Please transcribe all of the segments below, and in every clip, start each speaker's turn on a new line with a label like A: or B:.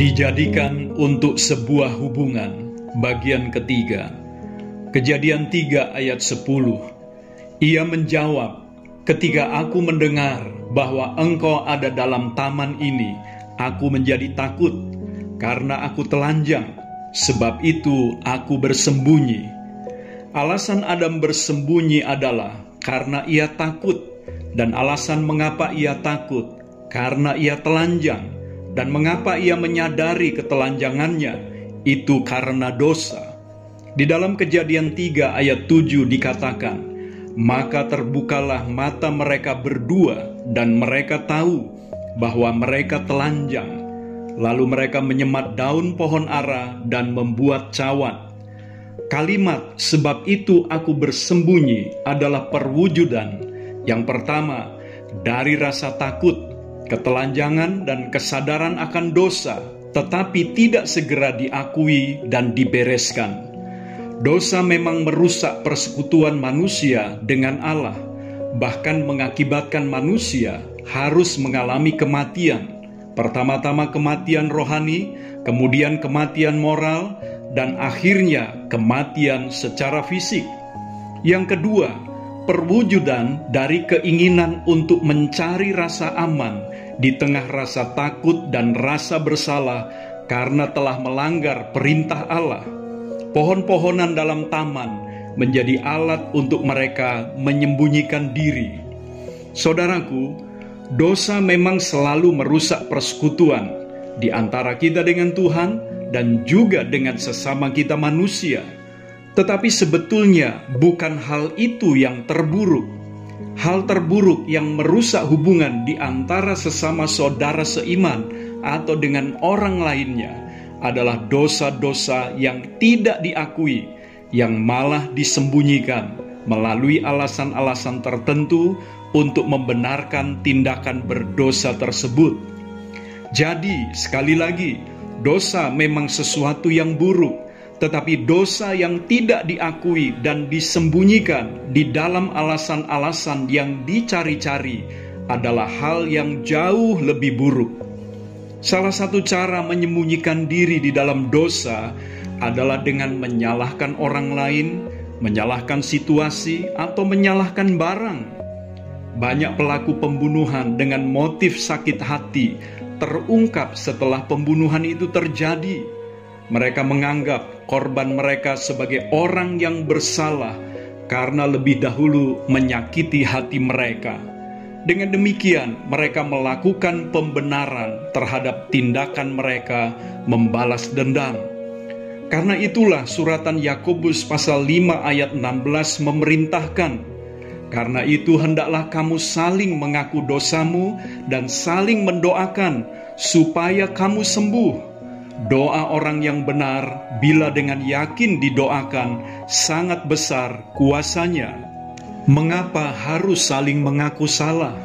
A: Dijadikan untuk sebuah hubungan. Bagian ketiga Kejadian 3 ayat 10 Ia menjawab Ketika aku mendengar bahwa engkau ada dalam taman ini Aku menjadi takut Karena aku telanjang. Sebab itu aku bersembunyi. Alasan Adam bersembunyi adalah Karena ia takut. Dan alasan mengapa ia takut? Karena ia telanjang dan mengapa ia menyadari ketelanjangannya itu karena dosa. Di dalam kejadian 3 ayat 7 dikatakan, Maka terbukalah mata mereka berdua dan mereka tahu bahwa mereka telanjang. Lalu mereka menyemat daun pohon ara dan membuat cawan. Kalimat sebab itu aku bersembunyi adalah perwujudan yang pertama dari rasa takut ketelanjangan dan kesadaran akan dosa, tetapi tidak segera diakui dan dibereskan. Dosa memang merusak persekutuan manusia dengan Allah, bahkan mengakibatkan manusia harus mengalami kematian. Pertama-tama kematian rohani, kemudian kematian moral, dan akhirnya kematian secara fisik. Yang kedua, perwujudan dari keinginan untuk mencari rasa aman di tengah rasa takut dan rasa bersalah karena telah melanggar perintah Allah. Pohon-pohonan dalam taman menjadi alat untuk mereka menyembunyikan diri. Saudaraku, dosa memang selalu merusak persekutuan di antara kita dengan Tuhan dan juga dengan sesama kita manusia tetapi sebetulnya bukan hal itu yang terburuk. Hal terburuk yang merusak hubungan di antara sesama saudara seiman atau dengan orang lainnya adalah dosa-dosa yang tidak diakui, yang malah disembunyikan melalui alasan-alasan tertentu untuk membenarkan tindakan berdosa tersebut. Jadi, sekali lagi, dosa memang sesuatu yang buruk tetapi dosa yang tidak diakui dan disembunyikan di dalam alasan-alasan yang dicari-cari adalah hal yang jauh lebih buruk. Salah satu cara menyembunyikan diri di dalam dosa adalah dengan menyalahkan orang lain, menyalahkan situasi, atau menyalahkan barang. Banyak pelaku pembunuhan dengan motif sakit hati terungkap setelah pembunuhan itu terjadi mereka menganggap korban mereka sebagai orang yang bersalah karena lebih dahulu menyakiti hati mereka. Dengan demikian, mereka melakukan pembenaran terhadap tindakan mereka membalas dendam. Karena itulah suratan Yakobus pasal 5 ayat 16 memerintahkan karena itu hendaklah kamu saling mengaku dosamu dan saling mendoakan supaya kamu sembuh. Doa orang yang benar, bila dengan yakin didoakan, sangat besar kuasanya. Mengapa harus saling mengaku salah?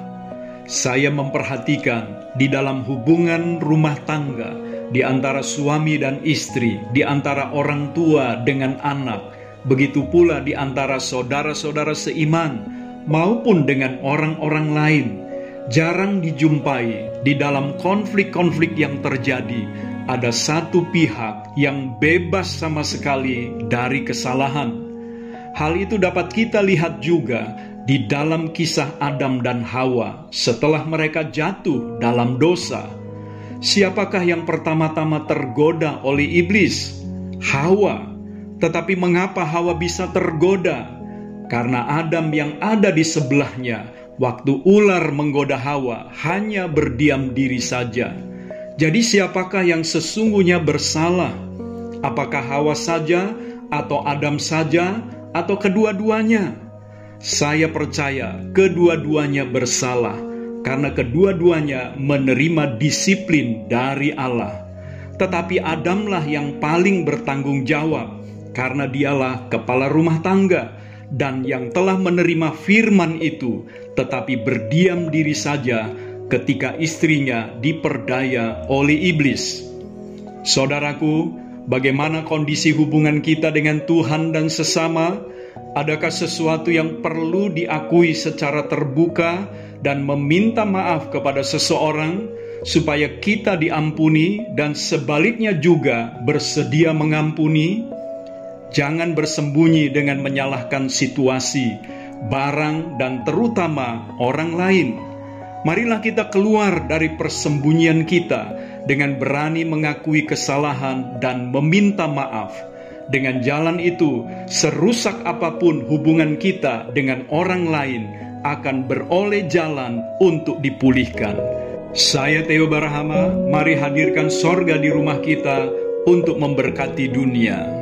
A: Saya memperhatikan di dalam hubungan rumah tangga, di antara suami dan istri, di antara orang tua dengan anak, begitu pula di antara saudara-saudara seiman, maupun dengan orang-orang lain, jarang dijumpai di dalam konflik-konflik yang terjadi ada satu pihak yang bebas sama sekali dari kesalahan. Hal itu dapat kita lihat juga di dalam kisah Adam dan Hawa setelah mereka jatuh dalam dosa. Siapakah yang pertama-tama tergoda oleh iblis? Hawa. Tetapi mengapa Hawa bisa tergoda? Karena Adam yang ada di sebelahnya waktu ular menggoda Hawa hanya berdiam diri saja jadi siapakah yang sesungguhnya bersalah? Apakah Hawa saja atau Adam saja atau kedua-duanya? Saya percaya kedua-duanya bersalah karena kedua-duanya menerima disiplin dari Allah. Tetapi Adamlah yang paling bertanggung jawab karena dialah kepala rumah tangga dan yang telah menerima firman itu tetapi berdiam diri saja ketika istrinya diperdaya oleh iblis. Saudaraku, bagaimana kondisi hubungan kita dengan Tuhan dan sesama? Adakah sesuatu yang perlu diakui secara terbuka dan meminta maaf kepada seseorang, supaya kita diampuni dan sebaliknya juga bersedia mengampuni? Jangan bersembunyi dengan menyalahkan situasi, barang, dan terutama orang lain. Marilah kita keluar dari persembunyian kita dengan berani mengakui kesalahan dan meminta maaf. Dengan jalan itu, serusak apa pun hubungan kita dengan orang lain akan beroleh jalan untuk dipulihkan. Saya Theo Barahama, mari hadirkan sorga di rumah kita untuk memberkati dunia.